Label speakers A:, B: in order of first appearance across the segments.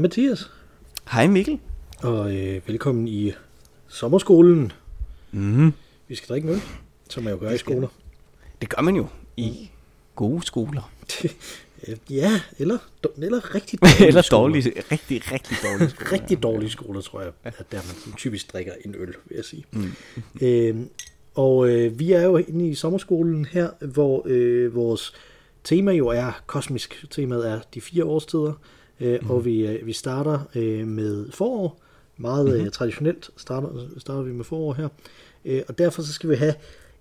A: Hej Mathias,
B: Hej Mikkel.
A: og øh, velkommen i sommerskolen.
B: Mm.
A: Vi skal drikke øl, som man jo gør i skoler.
B: Det gør man jo i gode skoler.
A: Ja, eller, eller rigtig dårlige
B: Eller
A: skoler.
B: dårlige, rigtig, rigtig dårlige skoler.
A: Rigtig dårlige skoler, tror jeg, at der man typisk drikker en øl, vil jeg sige. Mm. Øhm, og øh, vi er jo inde i sommerskolen her, hvor øh, vores tema jo er kosmisk. Temaet er de fire årstider, øh, mm. og vi, øh, vi starter øh, med forår. Meget mm-hmm. øh, traditionelt starter, starter vi med forår her. Øh, og derfor så skal vi have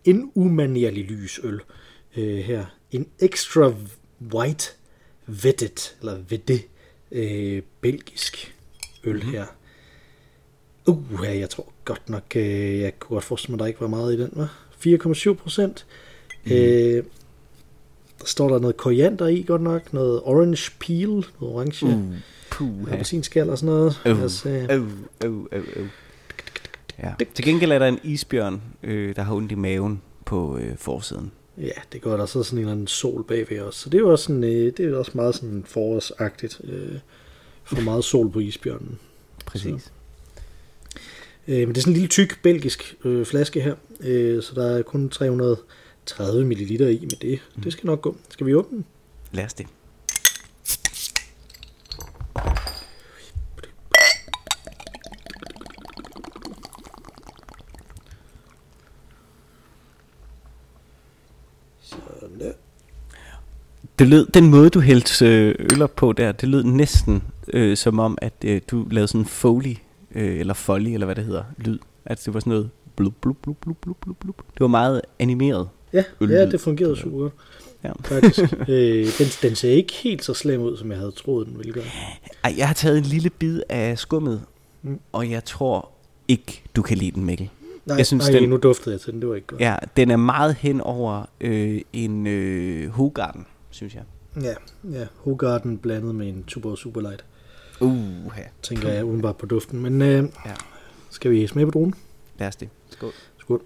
A: en umanerlig lys øl øh, her. En extra white vetted, eller vedde, øh, belgisk øl mm-hmm. her. Uh, jeg tror godt nok, øh, jeg kunne godt forestille mig, at der ikke var meget i den, var 4,7 procent. Mm. Øh, der står der noget koriander i, godt nok, noget orange peel, noget orange, uh,
B: Uh, puh,
A: appelsinskal og sådan noget. Øh,
B: uh, uh, uh, uh. Ja. Til gengæld er der en isbjørn, øh, der har ondt i maven på øh, forsiden.
A: Ja, det går der så sådan en eller anden sol bagved os. Så det er jo også, sådan, øh, det er også meget sådan forårsagtigt. Øh, for meget sol på isbjørnen.
B: Præcis.
A: Øh, men det er sådan en lille tyk belgisk øh, flaske her, øh, så der er kun 330 ml i med det. Mm. Det skal nok gå. Skal vi åbne den?
B: Lad os det.
A: Sådan.
B: Det lød, den måde, du hældte øh, øl op på der, det lød næsten øh, som om, at øh, du lavede sådan en foley, øh, eller foley, eller hvad det hedder, lyd. At det var sådan noget blub, blub, blub, blub, blub, blub. Det var meget animeret.
A: Ja,
B: Øllyd.
A: ja, det fungerede super godt.
B: Ja.
A: Faktisk. øh, den, den ser ikke helt så slem ud, som jeg havde troet, den ville gøre.
B: Ej, jeg har taget en lille bid af skummet,
A: Mm.
B: mm. og jeg tror ikke, du kan lide den, Mikkel.
A: Nej,
B: Jeg synes,
A: nej
B: den-
A: nu duftede jeg til den, det var ikke godt.
B: Ja, den er meget hen over øh, en øh, Hogarden, synes jeg.
A: Ja, ja Hogarden blandet med en Tuborg Superlight,
B: Uh, ja.
A: tænker jeg udenbart på duften. Men øh,
B: Ja.
A: skal vi smage på dronen?
B: Lad os det. Skål.
A: Skål.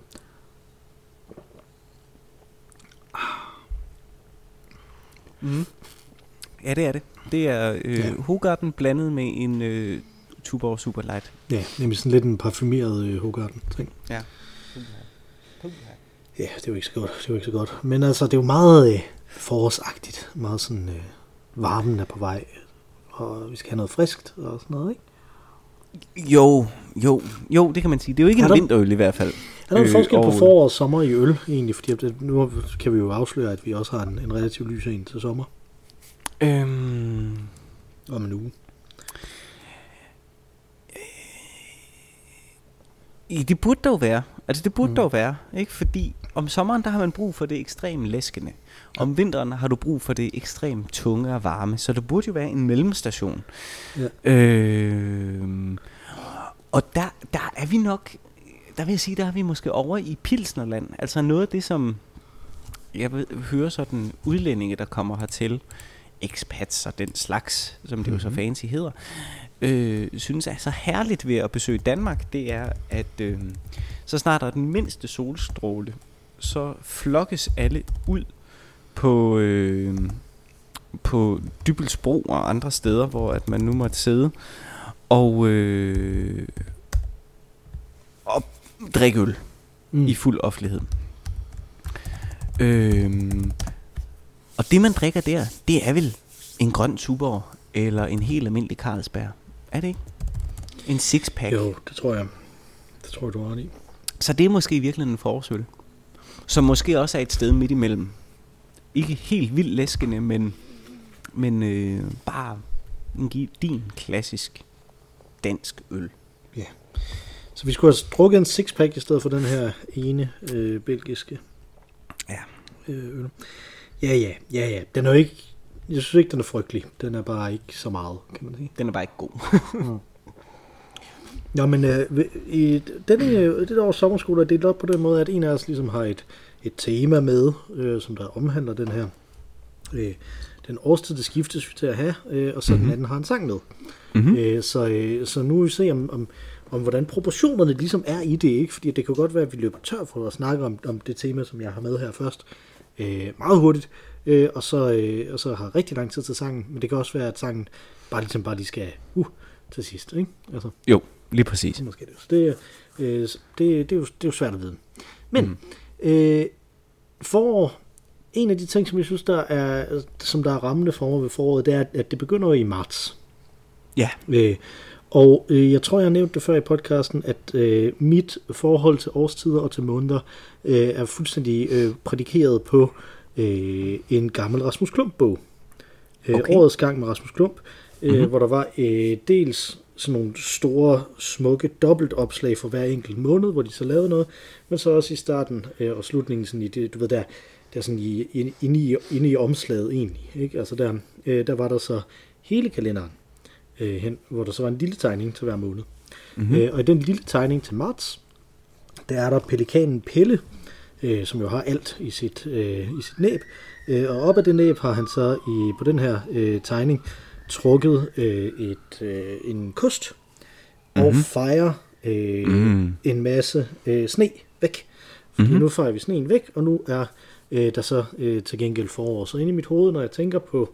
B: Mm. Ja, det er det. Det er øh,
A: Ja.
B: Hogarden blandet med en øh, Tuborg Superlight.
A: Ja, nemlig sådan lidt en parfumeret øh, Hogarden ting.
B: Ja.
A: Ja, det er jo ikke så godt. Det er ikke så godt. Men altså, det er jo meget øh, forårsagtigt. Meget sådan, øh, varmen er på vej. Og vi skal have noget friskt og sådan noget, ikke?
B: Jo, jo, jo, det kan man sige. Det er jo ikke
A: Er
B: en vinterøl i hvert fald.
A: Er der en
B: Øh,
A: forskel på
B: og-
A: forår og sommer i øl, egentlig? Fordi det, nu kan vi jo afsløre, at vi også har en, en relativt lys en til sommer.
B: Øhm,
A: Om en uge.
B: I- Det burde dog være. Altså det burde
A: Mm.
B: dog være, ikke? Fordi om sommeren, der har man brug for det ekstremt læskende. Om vinteren har du brug for det ekstremt tunge og varme. Så der burde jo være en mellemstation.
A: Ja.
B: Øh, og der, der er vi nok, der vil jeg sige, der er vi måske over i Pilsnerland. Altså noget af det, som jeg hører sådan udlændinge, der kommer hertil, expats og den slags, som det jo så
A: Mhm.
B: fancy hedder, øh, synes er så herligt ved at besøge Danmark, det er, at øh, så snart der er den mindste solstråle, så flokkes alle ud på, øh, på Dybelsbro og andre steder, hvor at man nu måtte sidde og, øh, og drikke øl
A: Mm.
B: i fuld offentlighed. Øhm, og det man drikker der, det er vel en grøn Tuborg eller en helt almindelig Carlsberg. Er det ikke? En sixpack.
A: Jo, det tror jeg. Det tror jeg, du har i.
B: Så det er måske i virkeligheden en forårsøl. Som måske også er et sted midt imellem. Ikke helt vildt læskende, men, men øh, bare din klassisk dansk øl.
A: Så vi skulle have drukket en sixpack i stedet for den her ene øh, belgiske
B: Ja.
A: øh, øl. Ja, ja, ja, ja. Den er jo ikke... Jeg synes ikke, den er frygtelig. Den er bare ikke så meget, kan man sige.
B: Den er bare ikke god.
A: Nå, men øh, i denne, det der års sommerskole er delt op på den måde, at en af os ligesom har et, et tema med, øh, som der omhandler den her øh, den årstid, det skiftes vi til at have, øh, og så mm-hmm. den anden har en sang med.
B: mm-hmm.
A: Øh, så, øh, så nu vil vi se, om, om, om hvordan proportionerne ligesom er i det, ikke? Fordi det kan godt være, at vi løber tør for at snakke om, om det tema, som jeg har med her først, øh, meget hurtigt, øh, og, så, øh, og så har rigtig lang tid til sangen, men det kan også være, at sangen bare ligesom bare lige skal, uh, til sidst, ikke? Altså,
B: Jo, lige præcis.
A: måske det. Så det, øh, det, det, er jo, det er jo svært at vide. Men, mm. øh, forår, en af de ting, som jeg synes, der er, som der er rammende for mig ved foråret, det er, at det begynder jo i marts.
B: Ja.
A: Øh, og øh, jeg tror, jeg har nævnt det før i podcasten, at øh, mit forhold til årstider og til måneder øh, er fuldstændig øh, prædikeret på øh, en gammel Rasmus Klump-bog. Øh,
B: Okay.
A: Årets gang med Rasmus Klump, øh, mm-hmm. hvor der var øh, dels sådan nogle store, smukke dobbeltopslag for hver enkelt måned, hvor de så lavede noget, men så også i starten øh, og slutningen, sådan i det, du ved, der, der sådan i, i- inde, i, inde i omslaget egentlig. Ikke? Altså der, øh, der var der så hele kalenderen øh, hen, hvor der så var en lille tegning til hver måned.
B: Mhm.
A: Mm-hmm. Øh, og i den lille tegning til marts, der er der pelikanen Pelle, øh, som jo har alt i sit, øh, i sit næb. Øh, og op ad det næb har han så i, på den her øh, tegning trukket øh, et, øh, en kost og
B: Mhm.
A: fejrer øh,
B: Mm.
A: en masse øh, sne væk. Fordi
B: Mhm.
A: mm-hmm. nu fejrer vi sneen væk, og nu er øh, der så øh, til gengæld forår. Så inde i mit hoved, når jeg tænker på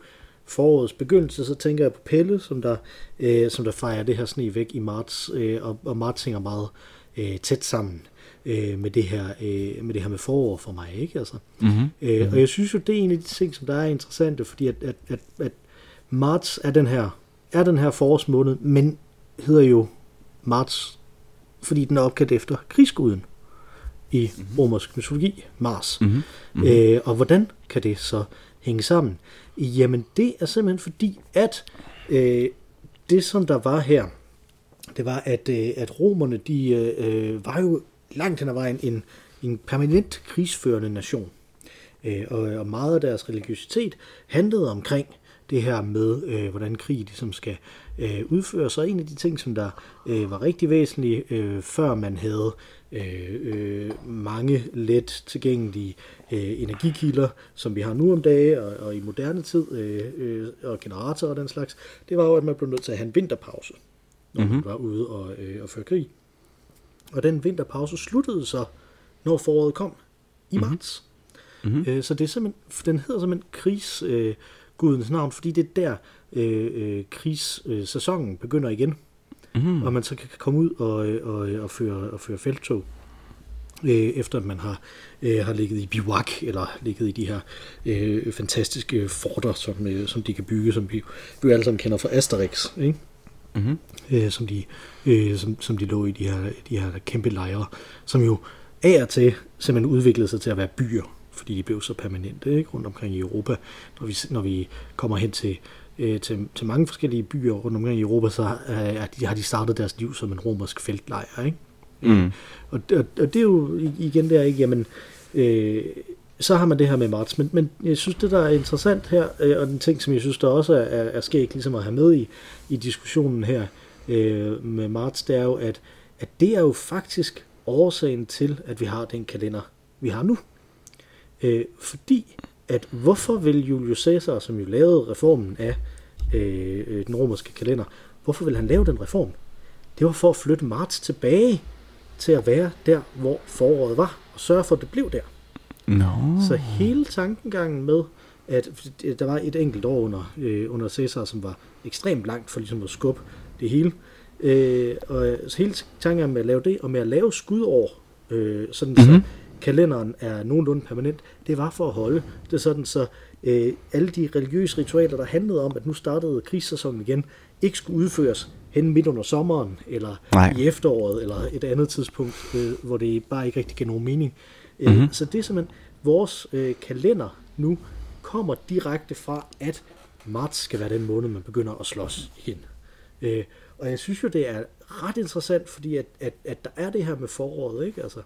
A: forårets begyndelse, så tænker jeg på Pelle, som der, øh, som der fejrer det her sne væk i marts, øh, og, og marts hænger meget øh, tæt sammen øh, med, det her, øh, med det her med forår for mig. Ikke? Altså,
B: Mm-hmm.
A: Øh. Og jeg synes jo, det er en af de ting, som der er interessante, fordi at, at, at, at marts er den her, er den her forårsmåned, men hedder jo marts, fordi den er opkaldt efter krigsguden i mm-hmm. romersk mytologi, Mars.
B: Mm-hmm.
A: Mm. Øh, og hvordan kan det så hænge sammen? Jamen, det er simpelthen fordi, at øh, det, som der var her, det var, at, øh, at romerne, de øh, øh, var jo langt hen ad vejen en, en permanent krigsførende nation. Øh, og, og meget af deres religiøsitet handlede omkring det her med, øh, hvordan krig ligesom skal øh, udføres. Og en af de ting, som der øh, var rigtig væsentlige, øh, før man havde øh, øh, mange let tilgængelige øh, energikilder, som vi har nu om dage og, og i moderne tid, øh, øh, og generatorer og den slags, det var jo, at man blev nødt til at have en vinterpause, når mm-hmm. man var ude og, øh, og føre krig. Og den vinterpause sluttede så, når foråret kom, i marts.
B: Mhm.
A: Øh, så det er simpelthen, den hedder simpelthen krigsgudens øh, navn, fordi det er der øh, øh, krigssæsonen begynder igen,
B: Mm-hmm.
A: og man så kan komme ud og, øh, og, og, føre, og føre feltog, øh, efter at man har, øh, har ligget i bivak, eller ligget i de her øh, fantastiske forter, som, øh, som de kan bygge, som vi, vi alle sammen kender fra Asterix, ikke?
B: Mm-hmm.
A: øh, som, de, øh, som, som de lå i de her, de her kæmpe lejre, som jo af og til simpelthen udviklede sig til at være byer, fordi de blev så permanente ikke, rundt omkring i Europa. Når vi, når vi kommer hen til, øh, til, til mange forskellige byer rundt omkring i Europa, så er de, har de startet deres liv som en romersk feltlejr. Ikke?
B: Mm.
A: Og, og, og det er jo igen der, ikke? Jamen, øh, så har man det her med marts. Men, men jeg synes, det der er interessant her, øh, og den ting, som jeg synes, der også er, er, er skægt ligesom at have med i, i diskussionen her øh, med marts, det er jo, at, at det er jo faktisk årsagen til, at vi har den kalender, vi har nu. Øh, fordi, at hvorfor vil Julius Caesar, som jo lavede reformen af øh, øh, den romerske kalender, hvorfor vil han lave den reform? Det var for at flytte marts tilbage til at være der, hvor foråret var, og sørge for, at det blev der.
B: No.
A: Så hele tankengangen med, at der var et enkelt år under, øh, under Cæsar, som var ekstremt langt for ligesom at skubbe det hele. Øh, og så hele tanken med at lave det, og med at lave skudår, øh, sådan mm-hmm. så
B: Mhm.
A: Kalenderen er nogenlunde permanent, det var for at holde det sådan, så øh, alle de religiøse ritualer, der handlede om, at nu startede krigssæsonen igen, ikke skulle udføres hen midt under sommeren, eller
B: Nej.
A: i efteråret, eller et andet tidspunkt, øh, hvor det bare ikke rigtig giver nogen mening. Øh,
B: Mhm.
A: Så det er simpelthen, vores øh, kalender nu kommer direkte fra, at marts skal være den måned, man begynder at slås igen. Øh, og jeg synes jo, det er ret interessant, fordi at, at, at der er det her med foråret, ikke? Altså,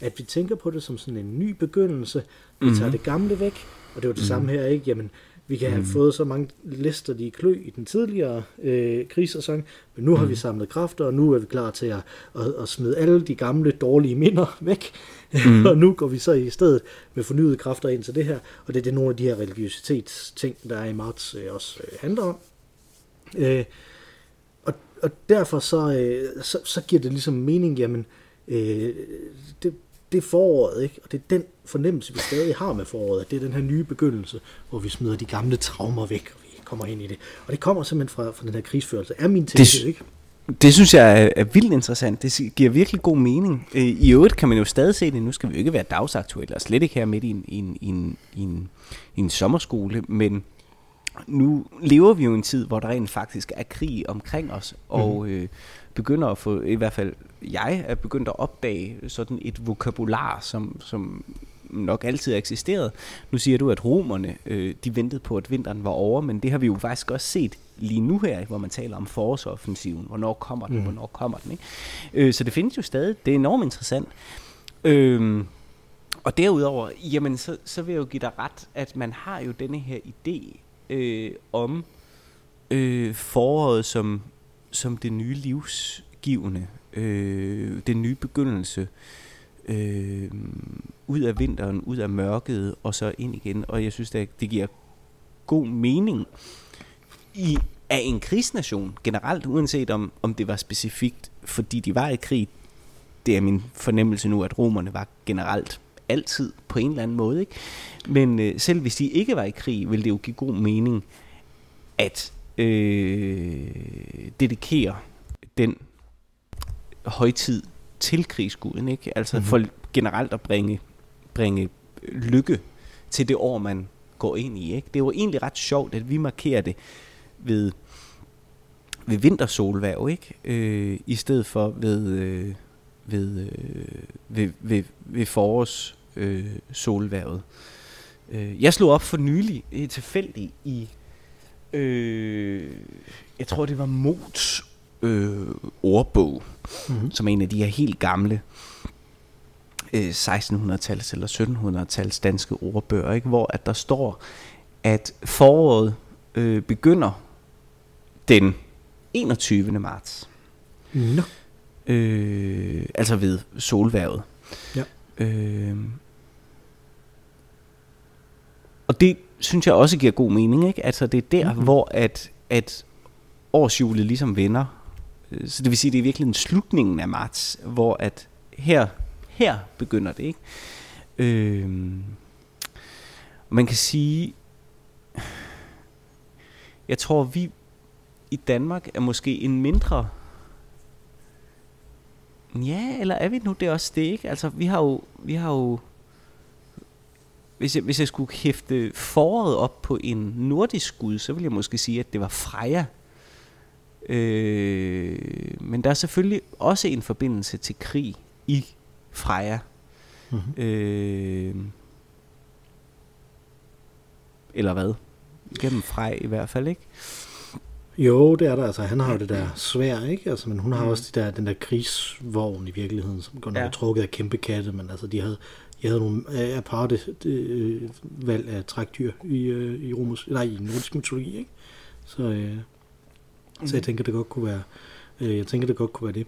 A: at vi tænker på det som sådan en ny begyndelse. Vi tager det gamle væk, og det var det mm. samme her, ikke? Jamen, vi kan have mm. fået så mange lister, de klø i den tidligere øh, krigssæson, men nu mm. har vi samlet kræfter, og nu er vi klar til at, at, at smide alle de gamle dårlige minder væk. Mm. og nu går vi så i stedet med fornyede kræfter ind til det her, og det er det, nogle af de her religiøsitetsting, der er i marts, øh, også øh, handler om. Øh, og, og derfor så, øh, så, så giver det ligesom mening, jamen, øh, det, det er foråret, ikke? og det er den fornemmelse, vi stadig har med foråret, at det er den her nye begyndelse, hvor vi smider de gamle traumer væk, og vi kommer ind i det. Og det kommer simpelthen fra, fra den her krigsførelse, er min tese, ikke?
B: Det synes jeg er, er vildt interessant. Det giver virkelig god mening. Øh, I øvrigt kan man jo stadig se det. Nu skal vi jo ikke være dagsaktuelle, og slet ikke her midt i en, i en, i en, i en, i en sommerskole, men nu lever vi jo en tid, hvor der rent faktisk er krig omkring os, og øh, begynder at få, i hvert fald jeg er begyndt at opdage sådan et vokabular, som, som nok altid har eksisteret. Nu siger du, at romerne, øh, de ventede på, at vinteren var over, men det har vi jo faktisk også set lige nu her, hvor man taler om forårsoffensiven. Hvornår kommer den, mm. hvornår kommer den, ikke? Øh, så det findes jo stadig. Det er enormt interessant. Øh, og derudover, jamen så, så vil jeg jo give dig ret, at man har jo denne her idé øh, om øh, foråret som, som det nye livsgivende, øh, den nye begyndelse, øh, ud af vinteren, ud af mørket, og så ind igen. Og jeg synes, det, det giver god mening i af en krigsnation generelt, uanset om, om det var specifikt, fordi de var i krig. Det er min fornemmelse nu, at romerne var generelt altid på en eller anden måde. Ikke? Men øh, selv hvis de ikke var i krig, ville det jo give god mening at øh, dedikere den højtid til krigsguden. Ikke? Altså mm-hmm. for generelt at bringe, bringe lykke til det år, man går ind i. Ikke? Det er jo egentlig ret sjovt, at vi markerer det ved, ved vintersolværv, ikke? Øh, i stedet for ved, øh, ved, øh, ved, ved, ved forårs øh, solværvet. Øh, jeg slog op for nylig øh, tilfældigt i, øh, jeg tror det var Mots øh, ordbog,
A: Mhm.
B: som er en af de her helt gamle øh, 1600-tals eller 1700-tals danske ordbøger, ikke? hvor at der står, at foråret øh, begynder den 21. marts.
A: Nå.
B: Øh, altså ved solværvet.
A: Ja.
B: Øh, og det synes jeg også giver god mening, ikke? Altså det er der,
A: Mhm.
B: mm-hmm. hvor at, at årshjulet ligesom vender. Øh, Så det vil sige, det er virkelig en slutningen af marts, hvor at her, her begynder det, ikke? Øh, man kan sige, jeg tror vi i Danmark er måske en mindre Ja, eller er vi nu det også det, ikke? Altså, vi har jo, vi har jo hvis jeg, hvis jeg skulle hæfte foråret op på en nordisk gud, så ville jeg måske sige, at det var Freja. Øh, men der er selvfølgelig også en forbindelse til krig i Freja.
A: Mhm.
B: Øh, eller hvad? Gennem Frej i hvert fald, ikke?
A: Jo, det er der. Altså, han har jo det der svær, ikke? Altså, men hun har også de der, den der krigsvogn i virkeligheden, som godt nok
B: Ja.
A: er trukket af kæmpe katte, men altså, de havde, de havde nogle øh, aparte øh, valg af trækdyr i, øh, i, romers, nej, i nordisk mytologi, ikke? Så, øh, mm. så jeg tænker, det godt kunne være, øh, jeg tænker, det godt kunne være det.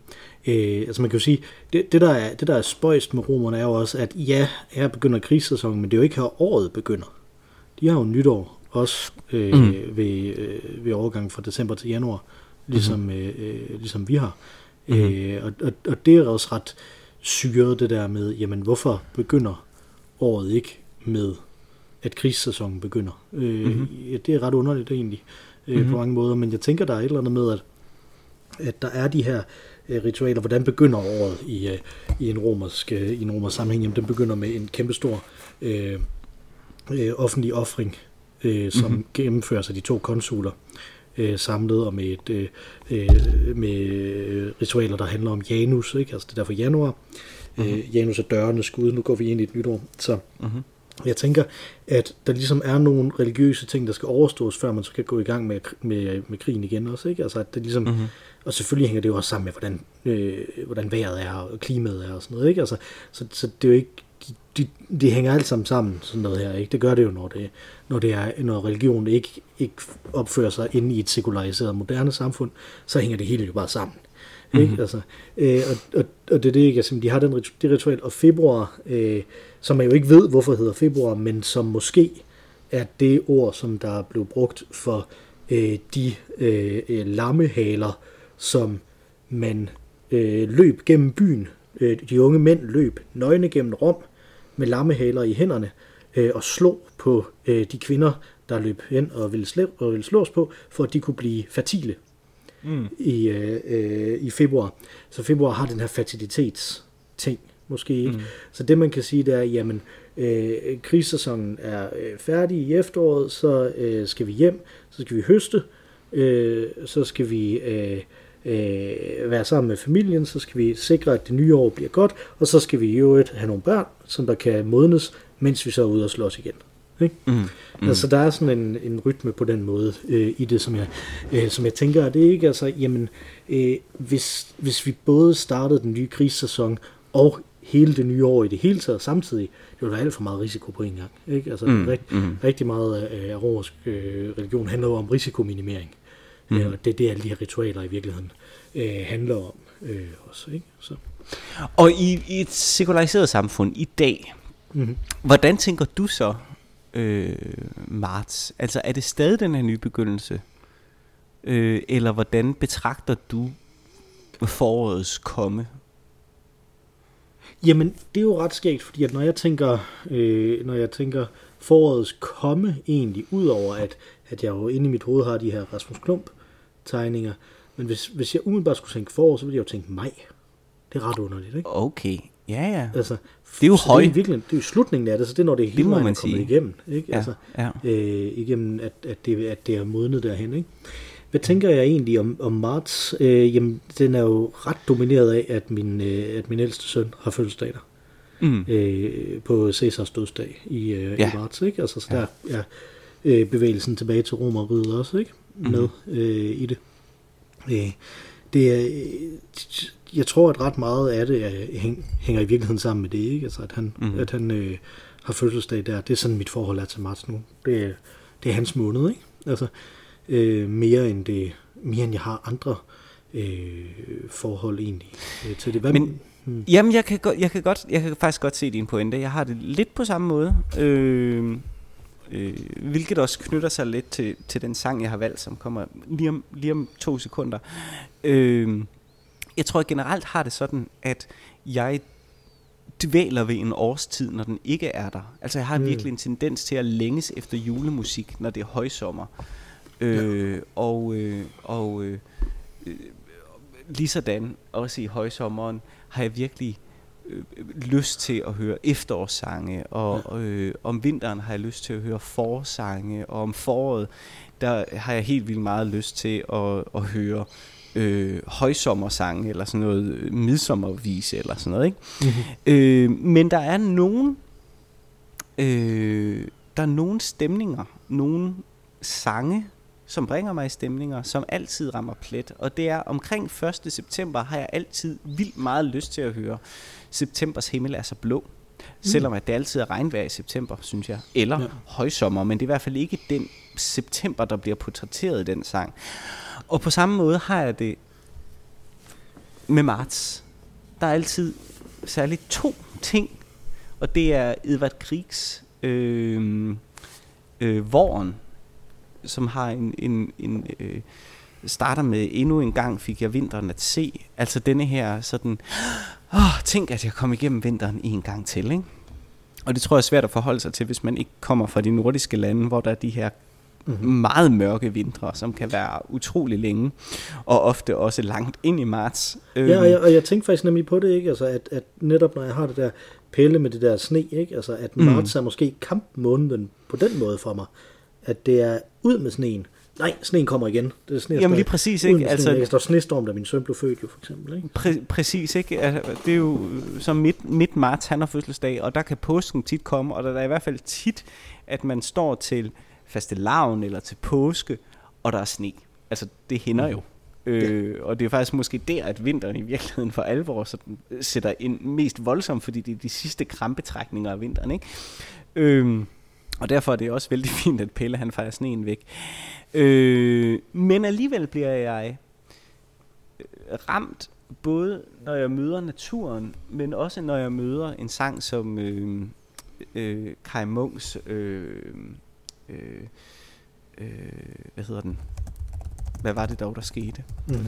A: Øh, altså, man kan jo sige, det, det, der er, det, der er spøjst med romerne, er jo også, at ja, her begynder krigssæsonen, men det er jo ikke her året begynder. De har jo nytår også øh,
B: Mm.
A: mm. ved, øh, ved overgangen fra december til januar, ligesom, mm. øh, ligesom vi har.
B: Mhm.
A: Mm. Øh, og, og, og det er også ret syret det der med, jamen hvorfor begynder året ikke med, at krigssæsonen begynder? Øh,
B: Mhm.
A: mm. ja, det er ret underligt egentlig øh,
B: Mhm.
A: på mange måder, men jeg tænker, der er et eller andet med, at, at der er de her øh, ritualer. Hvordan begynder året i, øh, i en romersk, øh, i en romersk sammenhæng? Jamen, den begynder med en kæmpestor øh, øh, offentlig offring, øh, som
B: Mhm.
A: mm-hmm. gennemføres af de to konsuler øh, samlet og med, et, øh, øh, med ritualer, der handler om Janus, ikke? altså det er derfor januar. Mm-hmm. Øh, Janus er dørenes gud, nu går vi ind i et nyt år. Så
B: Mhm.
A: jeg tænker, at der ligesom er nogle religiøse ting, der skal overstås, før man så kan gå i gang med, med, med krigen igen også. Ikke? Altså, at det ligesom,
B: Mhm.
A: mm-hmm. Og selvfølgelig hænger det jo også sammen med, hvordan, øh, hvordan vejret er, og klimaet er og sådan noget. Ikke? Altså, så, så det er jo ikke, de, de, de hænger alt sammen sammen, sådan noget her. Ikke? Det gør det jo, når, det, når, det er, når religionen ikke, ikke opfører sig inde i et sekulariseret moderne samfund, så hænger det hele jo bare sammen. Ikke?
B: Mhm.
A: Altså, øh, og, og, og det er det ikke, altså, de har den, det ritual, og februar, øh, som man jo ikke ved, hvorfor hedder februar, men som måske er det ord, som der er blevet brugt for øh, de øh, øh, lammehaler som man øh, løb gennem byen. Øh, de unge mænd løb nøgne gennem Rom med lammehaler i hænderne øh, og slog på øh, de kvinder, der løb hen og ville, slå, og ville slås på, for at de kunne blive fertile
B: Mm.
A: i, øh, øh, i februar. Så februar har den her fertilitetsting, måske ikke. Mm. Så det man kan sige, det er, jamen, øh, krigssæsonen er øh, færdig i efteråret, så øh, skal vi hjem, så skal vi høste, øh, så skal vi øh, øh, være sammen med familien, så skal vi sikre, at det nye år bliver godt, og så skal vi i øvrigt have nogle børn, som der kan modnes, mens vi så er ude og slås igen. Ikke?
B: Mm.
A: Mm. Altså der er sådan en, en rytme på den måde øh, i det, som jeg, øh, som jeg tænker, at det ikke altså, jamen, øh, hvis, hvis vi både startede den nye krigssæson og hele det nye år i det hele taget samtidig, det ville være alt for meget risiko på en gang. Ikke? Altså, Mm, rigt,
B: mm.
A: mm. rigtig meget af, af romersk øh, religion handler jo om risikominimering. Mm. Øh, og det er det, alle de her ritualer i virkeligheden øh, handler om øh, også. Ikke? Så.
B: Og i, i et sekulariseret samfund i dag,
A: Mm-hmm.
B: hvordan tænker du så øh, marts? Altså er det stadig den her nye begyndelse? Øh, eller hvordan betragter du forårets komme?
A: Jamen, det er jo ret skægt, fordi at når jeg tænker, øh, når jeg tænker forårets komme egentlig, udover at, at jeg jo inde i mit hoved har de her Rasmus Klump tegninger, men hvis, hvis jeg umiddelbart skulle tænke forår, så ville jeg jo tænke maj. Det er ret underligt, ikke?
B: Okay, ja ja.
A: Altså,
B: Det er jo høj.
A: Det er, virkelig, det er jo slutningen af det, så det er, når det er hele vejen kommet igennem, ikke?
B: ja,
A: Altså,
B: ja.
A: øh, igennem, at, at, det, at det er modnet derhen. Ikke? Hvad tænker jeg egentlig om, om marts? Øh, jamen, den er jo ret domineret af, at min, øh, at min ældste søn har fødselsdag der,
B: Mm.
A: øh, på Cæsars dødsdag i, øh,
B: Ja.
A: ja. i marts. Ikke? Altså, så der er øh, bevægelsen tilbage til Romeriet også ikke? med øh, i det. Øh, det er, øh, jeg tror, at ret meget af det er, hæng, hænger i virkeligheden sammen med det, ikke? Altså, at han, mm. at han øh, har fødselsdag der. Det er sådan, mit forhold er til marts nu. Det, er- det er hans måned, ikke? Altså, øh, mere end det, mere end jeg har andre øh, forhold egentlig øh, til det. Hvad,
B: Men-
A: hmm.
B: Jamen, jeg kan, jeg, kan godt, jeg kan faktisk godt se din pointe. Jeg har det lidt på samme måde. Øh, øh, hvilket også knytter sig lidt til, til den sang, jeg har valgt, som kommer lige om, lige om to sekunder. Øh, jeg tror, jeg generelt har det sådan, at jeg dvæler ved en årstid, når den ikke er der. Altså, jeg har mm. Virkelig en tendens til at længes efter julemusik, når det er højsommer. Øh, Og, øh, og øh, øh, ligesådan, også i højsommeren, har jeg virkelig øh, lyst til at høre efterårssange, og øh, om vinteren har jeg lyst til at høre forsange, og om foråret, der har jeg helt vildt meget lyst til at, at høre øh, højsommersange, eller sådan noget øh, midsommervise, eller sådan noget, ikke?
A: Mm-hmm.
B: Øh, men der er nogen, øh, der er nogle stemninger, nogle sange, som bringer mig i stemninger, som altid rammer plet. Og det er omkring 1. september har jeg altid vildt meget lyst til at høre Septembers himmel er så blå. Selvom at det altid er regnvejr i september, synes jeg. Eller ja. Højsommer, men det er i hvert fald ikke den september, der bliver portrætteret i den sang. Og på samme måde har jeg det med marts. Der er altid særligt to ting, og det er Edvard Kriegs øh, øh, Våren, som har en, en, en øh, starter med endnu en gang fik jeg vinteren at se. Altså denne her sådan, åh, tænk at jeg kom igennem vinteren en gang til, ikke? Og det tror jeg er svært at forholde sig til, hvis man ikke kommer fra de nordiske lande, hvor der er de her
A: Mm-hmm.
B: meget mørke vintre, som kan være utrolig længe, og ofte også langt ind i marts. Øhm,
A: Ja, og jeg, og jeg tænkte faktisk nemlig på det, ikke? Altså, at, at netop når jeg har det der pille med det der sne, ikke? Altså, at
B: Mm.
A: marts er måske kampmåneden på den måde for mig. At det er ud med sneen. Nej, sneen kommer igen. Det er sne,
B: Jamen lige præcis, ikke?
A: med
B: Altså.
A: Jeg står snestorm, da min søn blev født jo, for eksempel. Ikke?
B: Præ- præcis, ikke? Altså, det er jo øh, som midt, midt marts, han har fødselsdag, og der kan påsken tit komme, og der er i hvert fald tit, at man står til fastelavn eller til påske, og der er sne. Altså, det hænder jo. Øh, og det er faktisk måske der, at vinteren i virkeligheden for alvor sådan, øh, sætter ind mest voldsomt, fordi det er de sidste krampetrækninger af vinteren, ikke? Øh, og derfor er det også vældig fint, at Pelle han fejrer sneen væk. Øh, men alligevel bliver jeg øh, ramt, både når jeg møder naturen, men også når jeg møder en sang som øh, øh, Kai Munks, øh, øh, øh, hvad hedder den? hvad var det dog, der skete?
A: Mhm.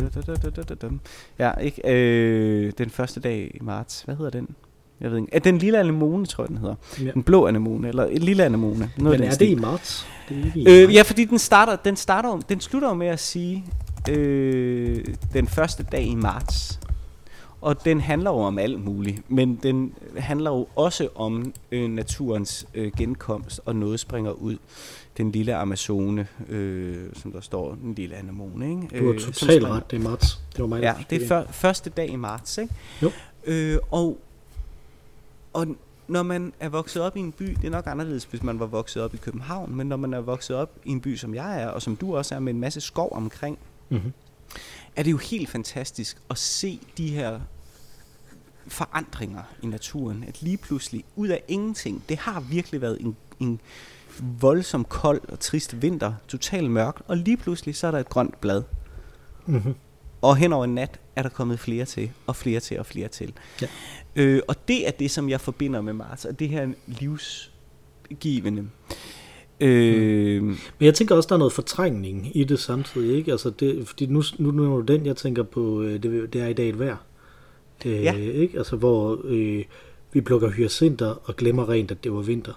B: Ja, ikke? Øh, den første dag i marts. Hvad hedder den? Jeg ved ikke. Er den lille anemone, tror jeg, den hedder.
A: Ja.
B: Den blå anemone, eller en lille anemone. Noget
A: Men
B: den
A: er det i marts? Det er ikke i
B: Øh,
A: maj.
B: ja, fordi den starter, den starter, jo- den slutter jo med at sige øh, den første dag i marts. Og den handler jo om alt muligt, men den handler jo også om øh, naturens øh, genkomst, og noget springer ud. Den lille Amazone, øh, som der står, den lille anemone, ikke?
A: Du har
B: Øh,
A: totalt ret, det er marts. Det var mig,
B: Ja, det er før, første dag i marts, ikke?
A: Jo.
B: Øh, og, og når man er vokset op i en by, det er nok anderledes, hvis man var vokset op i København, men når man er vokset op i en by, som jeg er, og som du også er, med en masse skov omkring,
A: Mhm.
B: er det jo helt fantastisk at se de her forandringer i naturen. At lige pludselig, ud af ingenting, det har virkelig været en, en voldsom kold og trist vinter, totalt mørkt, og lige pludselig så er der et grønt blad.
A: Mhm.
B: Og hen over en nat er der kommet flere til, og flere til, og flere til.
A: Ja.
B: Øh, og det er det, som jeg forbinder med Mars, og det her livsgivende. Øh,
A: Men jeg tænker også, der er noget fortrængning i det samtidig, ikke? Altså det, fordi nu, nu, nu er det den, jeg tænker på, øh, det, det er i dag et vejr. Øh,
B: Ja.
A: Ikke? Altså hvor øh, vi plukker hyacinter og glemmer rent, at det var vinter.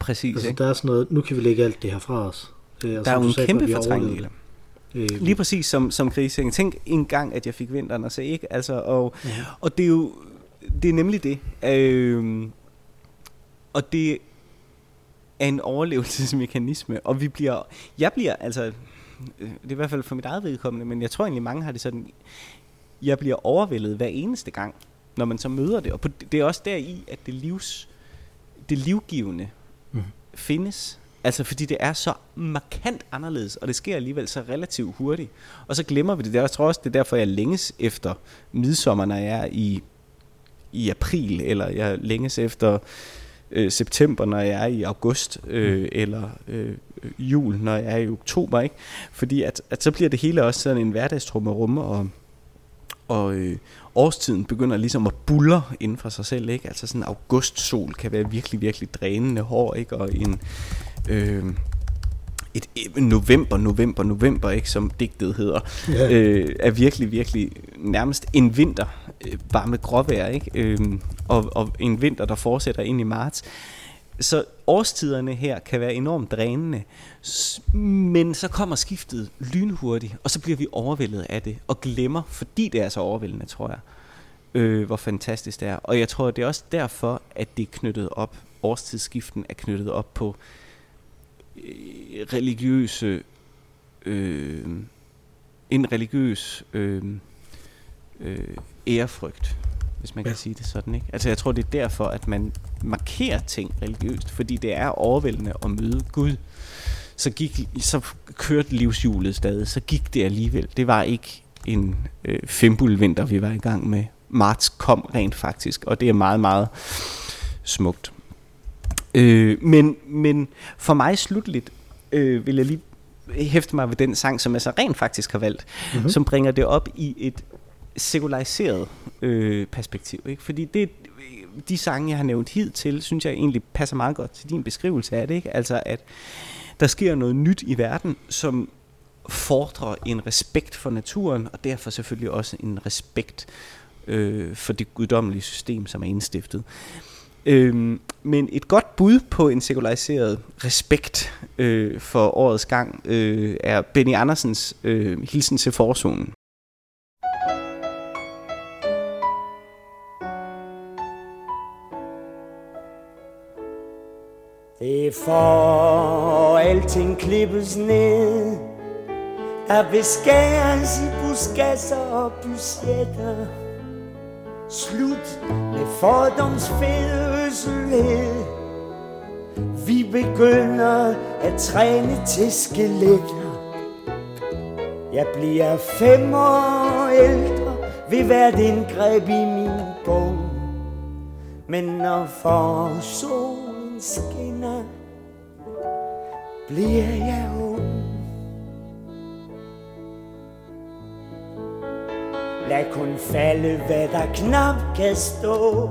B: præcis,
A: Altså
B: ikke?
A: der er sådan noget, nu kan vi lægge alt det her fra os. Øh, og
B: Der er jo
A: du
B: en
A: sagde,
B: kæmpe fortrængning i det.
A: Øh,
B: Lige præcis som, som Grise. Tænk en gang, at jeg fik vinteren og se, ikke? Altså, og,
A: Ja.
B: og det er jo det er nemlig det. Øh, og det er en overlevelsesmekanisme, og vi bliver, jeg bliver altså, øh, det er i hvert fald for mit eget vedkommende, men jeg tror egentlig mange har det sådan, jeg bliver overvældet hver eneste gang, når man så møder det, og på, det er også deri, at det livs, det livgivende
A: Mhm.
B: findes. Altså fordi det er så markant anderledes, og det sker alligevel så relativt hurtigt. Og så glemmer vi det. Jeg tror også, det er derfor, jeg længes efter midsommer, når jeg er i, i april, eller jeg længes efter øh, september, når jeg er i august, øh, eller øh, jul, når jeg er i oktober. Ikke? Fordi at, at så bliver det hele også sådan en hverdagstrummerum, og, og øh, årstiden begynder ligesom at bulle inden for sig selv. Ikke? Altså sådan en augustsol kan være virkelig, virkelig drænende hård, ikke? og en... Øh, et november, november, november, ikke, som digtet hedder,
A: Ja.
B: øh, er virkelig, virkelig nærmest en vinter, øh, bare med gråvejr, ikke? Øh, og, og en vinter, der fortsætter ind i marts. Så årstiderne her kan være enormt drænende, men så kommer skiftet lynhurtigt, og så bliver vi overvældet af det, og glemmer, fordi det er så overvældende, tror jeg, øh, hvor fantastisk det er. Og jeg tror, det er også derfor, at det er knyttet op, årstidsskiften er knyttet op på øh, religiøse, øh, en religiøs øh, øh, ærefrygt, hvis man kan
A: Ja.
B: sige det sådan. Ikke? Altså jeg tror, det er derfor, at man markerer ting religiøst, fordi det er overvældende at møde Gud. Så, gik, så kørte livshjulet stadig, så gik det alligevel. Det var ikke en øh, fimbulvinter, vi var i gang med. Marts kom rent faktisk, og det er meget, meget smukt. Øh, men, men for mig slutligt øh, vil jeg lige hæfte mig ved den sang, som jeg så rent faktisk har valgt,
A: Mhm.
B: mm-hmm. som bringer det op i et sekulariseret øh, perspektiv. Ikke? Fordi det, de sange, jeg har nævnt hidtil, synes jeg egentlig passer meget godt til din beskrivelse af det. Ikke? Altså, at der sker noget nyt i verden, som fordrer en respekt for naturen, og derfor selvfølgelig også en respekt øh, for det guddommelige system, som er indstiftet. Øhm, men et godt bud på en sekulariseret respekt øh, for årets gang øh, er Benny Andersens øh, Hilsen til forzonen.
C: Eh, Before alting klippes ned Der beskæres i buskasser og budgetter. Slut med fordomsfede øsselhed. Vi begynder at træne til skeletter. Jeg bliver fem år ældre Ved hvert indgreb i min bog. Men når forsolen skinner Bliver jeg ung Lad kun falde, hvad der knap kan stå.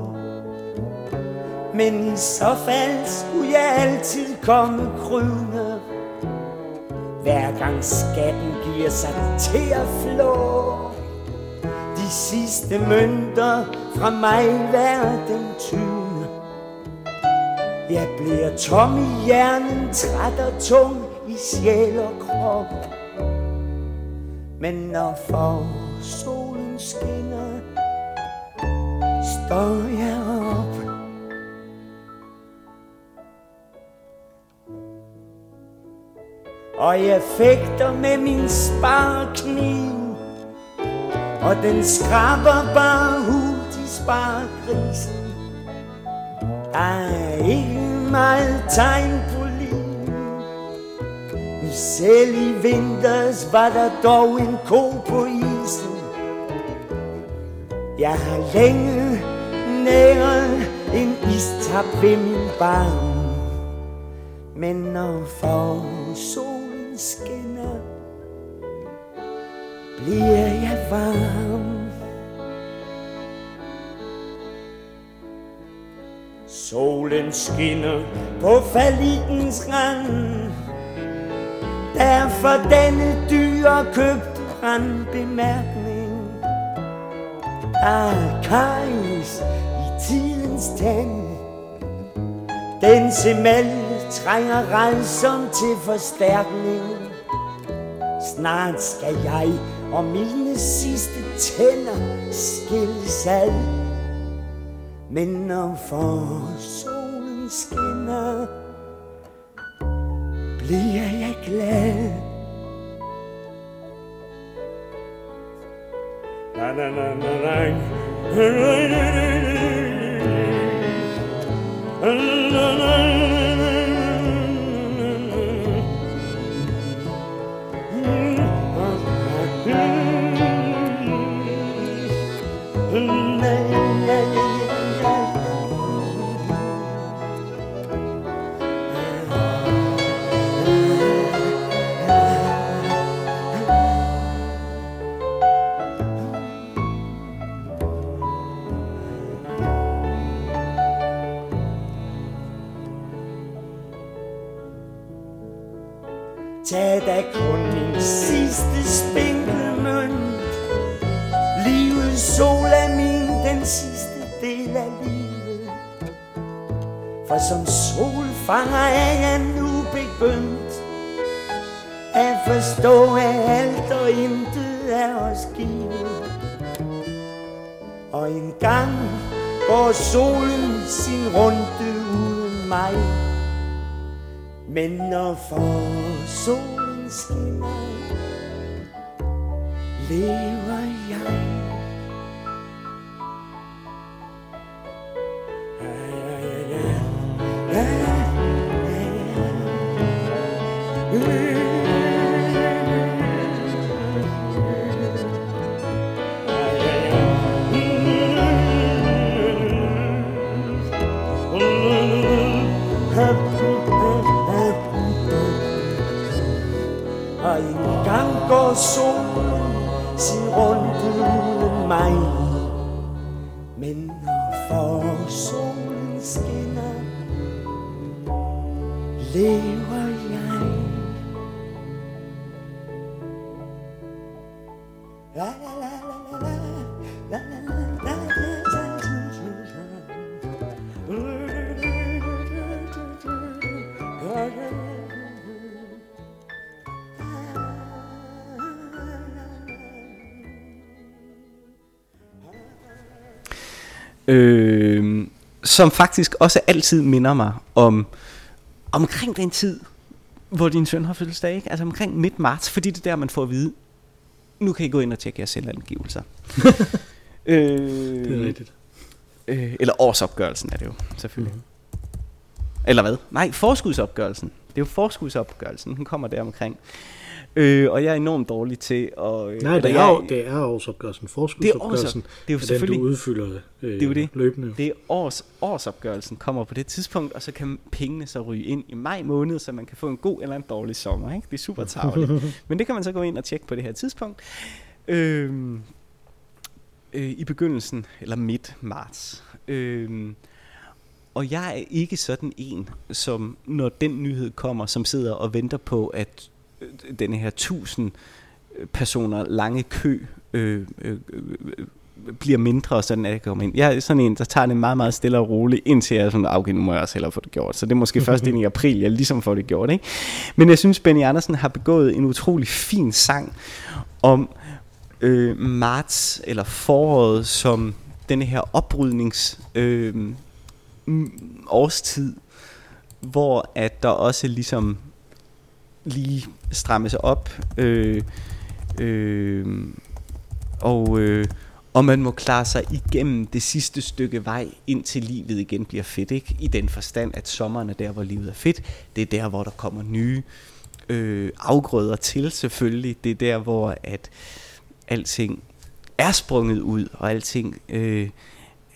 C: Men i så fald skulle jeg altid komme krydende. Hver gang skatten giver sig til at flå. De sidste mønter fra mig hver den tyvende. Jeg bliver tom i hjernen, træt og tung i sjæl og krop. Men når for solen skinner Står jeg op. Og jeg fægter med min sparkniv Og den skraber bare hud i sparkrisen der er ikke meget tegn på liv. Selv i vinters var der dog en ko på isen. Jeg har længe næret en istap ved min barn. Men når forsolen skinner Bliver jeg varm. Solen skinner på falitens rand. Derfor denne dyre købt brandbemærkning. Arkais i tidens tand. Den semel trænger rejsom til forstærkning. Snart skal jeg og mine sidste tænder skilles ad. Men når for solen skinner. Bliver jeg glad? Na na na na. Tag da kun min sidste spinkelmønt Livets sol er min den sidste del af livet. For som solfanger er jeg nu begyndt At forstå at alt og intet er os givet. Og en gang går solen sin runde uden mig men når for solen skinner, lev Men når for solen skinner. Lever
B: som faktisk også altid minder mig om omkring den tid, hvor din søn har fødselsdag, ikke? altså omkring midt marts, fordi det er der, man får at vide, nu kan I gå ind og tjekke jeres selvangivelser. øh,
A: Det er rigtigt.
B: øh, eller årsopgørelsen er det jo, selvfølgelig. Mm. Eller hvad? Nej, forskudsopgørelsen. Det er jo forskudsopgørelsen, den kommer der omkring. Øh, og jeg er enormt dårlig til at... Øh,
A: Nej, det er, jo, det er årsopgørelsen. Forskudsopgørelsen.
B: Det er jo
A: den,
B: selvfølgelig-
A: du udfylder øh,
B: Det er jo det.
A: løbende.
B: Det er års, årsopgørelsen kommer på det tidspunkt, og så kan pengene så ryge ind i maj måned, så man kan få en god eller en dårlig sommer. Ikke? Det er super tavligt. Men det kan man så gå ind og tjekke på det her tidspunkt. Øhm, øh, I begyndelsen, eller midt marts. Øhm, og jeg er ikke sådan en, som når den nyhed kommer, som sidder og venter på, at øh, den her tusind personer lange kø øh, øh, øh, bliver mindre, sådan at jeg kommer ind. Jeg er sådan en, der tager det meget, meget stille og roligt, indtil jeg er sådan, okay, nu må jeg også hellere få det gjort. Så det er måske først ind i april, jeg ligesom får det gjort. Ikke? Men jeg synes, Benny Andersen har begået en utrolig fin sang om øh, marts eller foråret som den her oprydnings øh, årstid, hvor at der også ligesom lige strammes op, øh, øh, og, øh, og man må klare sig igennem det sidste stykke vej, indtil livet igen bliver fedt. Ikke? I den forstand, at sommeren er der, hvor livet er fedt. Det er der, hvor der kommer nye øh, afgrøder til selvfølgelig. Det er der, hvor at alting er sprunget ud, og alting øh,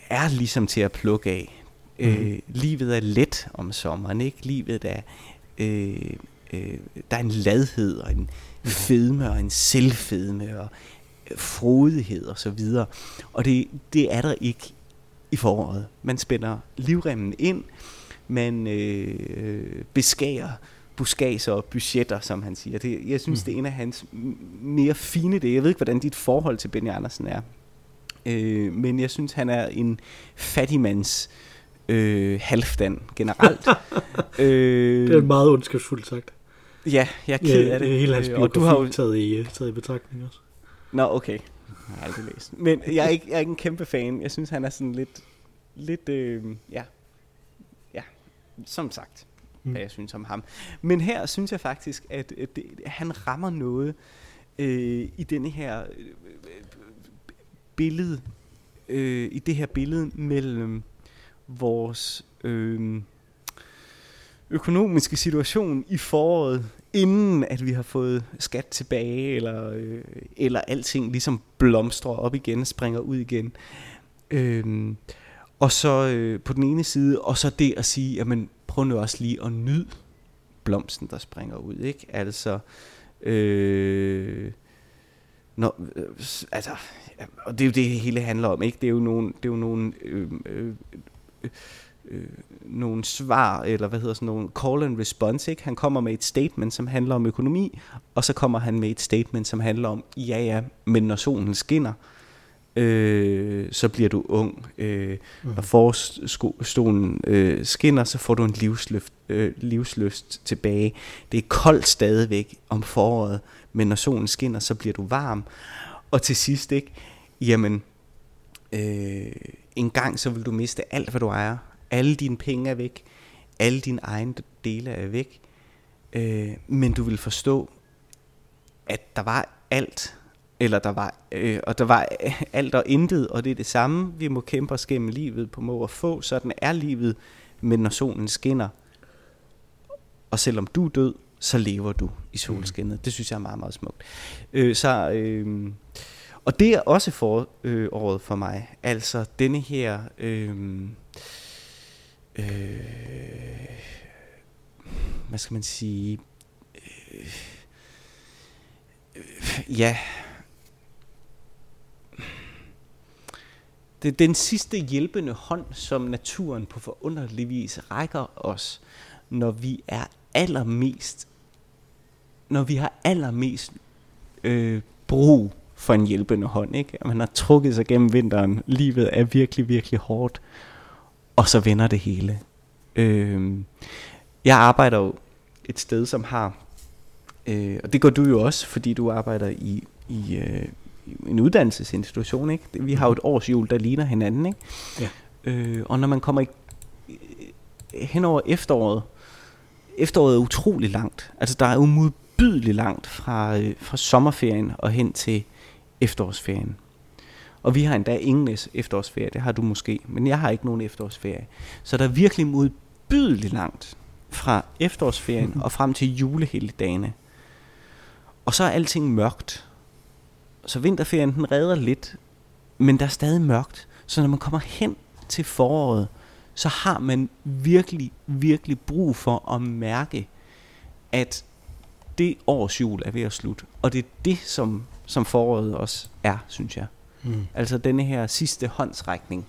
B: er ligesom til at plukke af. Mm. Øh, livet er let om sommeren, ikke? Livet er... Øh, øh, der er en ladhed og en fedme og en selvfedme og frodighed og så videre. Og det, det er der ikke i foråret. Man spænder livremmen ind, man øh, beskærer buskager og budgetter, som han siger. Det, jeg synes, mm. det er en af hans mere fine det. Jeg ved ikke, hvordan dit forhold til Benny Andersen er. Øh, men jeg synes, han er en fattigmands øh, halvdan generelt.
A: øh, det er meget ondskabsfuldt sagt.
B: Ja, jeg er ked af det.
A: Hele hans biografi og du har jo taget i, taget i betragtning også.
B: Nå, okay. Jeg har aldrig læst. Men jeg er, ikke, jeg er ikke en kæmpe fan. Jeg synes, han er sådan lidt... Lidt, øh, ja. Ja, som sagt, mm. hvad jeg synes om ham. Men her synes jeg faktisk, at, at det, han rammer noget øh, i denne her øh, billede, øh, i det her billede mellem vores øh, økonomiske situation i foråret, inden at vi har fået skat tilbage, eller, øh, eller alting ligesom blomstrer op igen, springer ud igen. Øh, og så øh, på den ene side, og så det at sige, jamen prøv nu også lige at nyde blomsten, der springer ud, ikke? Altså, øh, når, øh, altså, og det er jo det hele handler om, ikke? Det er jo nogle, det er jo nogle øhm, øh, øh, øh, nogle svar, eller hvad hedder sådan nogle call and response, ikke? Han kommer med et statement, som handler om økonomi, og så kommer han med et statement, som handler om, ja ja, men når solen skinner, øh, så bliver du ung. Øh, mm. Når forstolen øh, skinner, så får du en livsløft, øh, livsløst tilbage. Det er koldt stadigvæk om foråret, men når solen skinner, så bliver du varm. Og til sidst, ikke? Jamen, øh, en gang så vil du miste alt, hvad du ejer. Alle dine penge er væk. Alle dine egne dele er væk. Øh, men du vil forstå, at der var alt, eller der var, øh, og der var alt og intet, og det er det samme, vi må kæmpe os gennem livet på må og få, sådan er livet, men når solen skinner, og selvom du er død, så lever du i solskinnet. Mm. Det synes jeg er meget, meget smukt. Øh, så, øh, og det er også foråret øh, året for mig. Altså denne her... Øh, øh, hvad skal man sige? Øh, øh, ja. Det er den sidste hjælpende hånd, som naturen på forunderlig vis rækker os, når vi er allermest, når vi har allermest øh, brug for en hjælpende hånd. Ikke? Man har trukket sig gennem vinteren. Livet er virkelig, virkelig hårdt. Og så vender det hele. Øh, jeg arbejder jo et sted, som har... Øh, og det gør du jo også, fordi du arbejder i, i, øh, en uddannelsesinstitution. Ikke? Vi har jo et års jul, der ligner hinanden. Ikke? Ja. Øh, og når man kommer i, hen over efteråret, efteråret er utrolig langt. Altså der er jo modbydeligt langt fra, øh, fra sommerferien og hen til efterårsferien. Og vi har endda ingen efterårsferie, det har du måske, men jeg har ikke nogen efterårsferie. Så der er virkelig modbydeligt langt fra efterårsferien og frem til julehelgedagene. Og så er alting mørkt. Så vinterferien den redder lidt, men der er stadig mørkt. Så når man kommer hen til foråret, så har man virkelig, virkelig brug for at mærke, at det års jul er ved at slutte. Og det er det, som som foråret også er, synes jeg. Mm. Altså denne her sidste håndsrækning,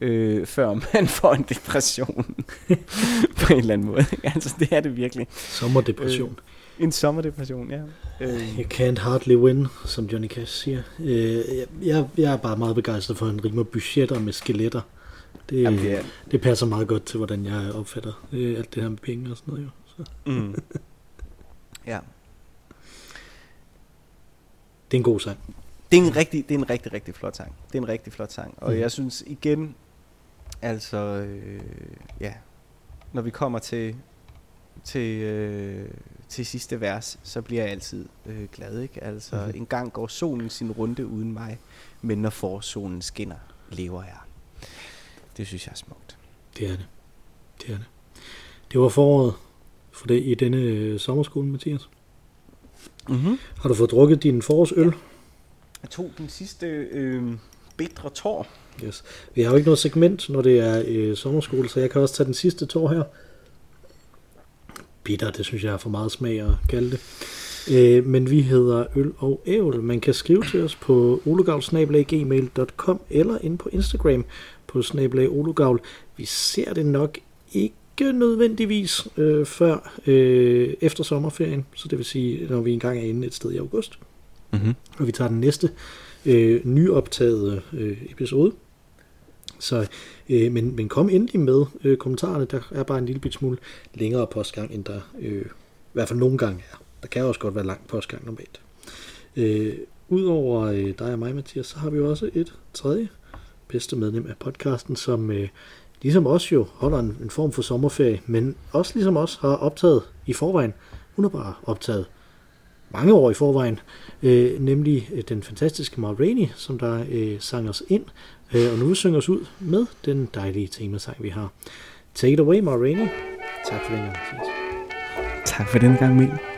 B: øh, før man får en depression på en eller anden måde. altså det er det virkelig.
A: Sommerdepression.
B: En sommerdepression, ja. Øh,
A: You can't hardly win, som Johnny Cash siger. Øh, jeg- jeg, jeg er bare meget begejstret for, at han rimer budgetter med skeletter. Det,
B: Jamen, det er-
A: det passer meget godt til, hvordan jeg opfatter øh, alt det her med penge og sådan noget. Jo. Så.
B: mm. ja.
A: Det er en god sang.
B: Det er en rigtig, det er en rigtig, rigtig flot sang. Det er en rigtig flot sang. Og
A: Mhm.
B: jeg synes igen, altså, øh, ja, når vi kommer til, til, øh, til sidste vers, så bliver jeg altid øh, glad, ikke? Altså, mm-hmm. en gang går solen sin runde uden mig, men når forsolen skinner, lever jeg. Det synes jeg er smukt.
A: Det er det. Det er det. Det var foråret for det i denne øh, sommerskole, Mathias.
B: Mm-hmm.
A: Har du fået drukket din forårsøl?
B: Jeg tog den sidste øh, bedre tår.
A: Yes. Vi har jo ikke noget segment, når det er øh, sommerskole, så jeg kan også tage den sidste tår her. Bitter, det synes jeg er for meget smag at kalde det. Øh, men vi hedder Øl og Ævl. Man kan skrive til os på olugavl.gmail.com eller ind på Instagram på snabelagolugavl. Vi ser det nok ikke nødvendigvis øh, før øh, efter sommerferien, så det vil sige, når vi engang er inde et sted i august.
B: Mm-hmm.
A: Og vi tager den næste øh, nyoptagede øh, episode. Så, øh, men, men kom endelig med øh, kommentarerne. Der er bare en lille bit smule længere postgang, end der øh, i hvert fald nogle gange er. Der kan også godt være lang postgang normalt. Øh, Udover øh, dig og mig, Mathias, så har vi jo også et tredje bedste medlem af podcasten, som øh, ligesom os jo holder en, en form for sommerferie, men også ligesom os har optaget i forvejen. Hun har bare optaget mange år i forvejen, øh, nemlig øh, den fantastiske Ma Rainey, som der øh, sang os ind, øh, og nu synger os ud med den dejlige temasang, vi har. Take it away, Ma Rainey. Tak for den gang, Mathias.
B: Tak for den gang, Mikkel.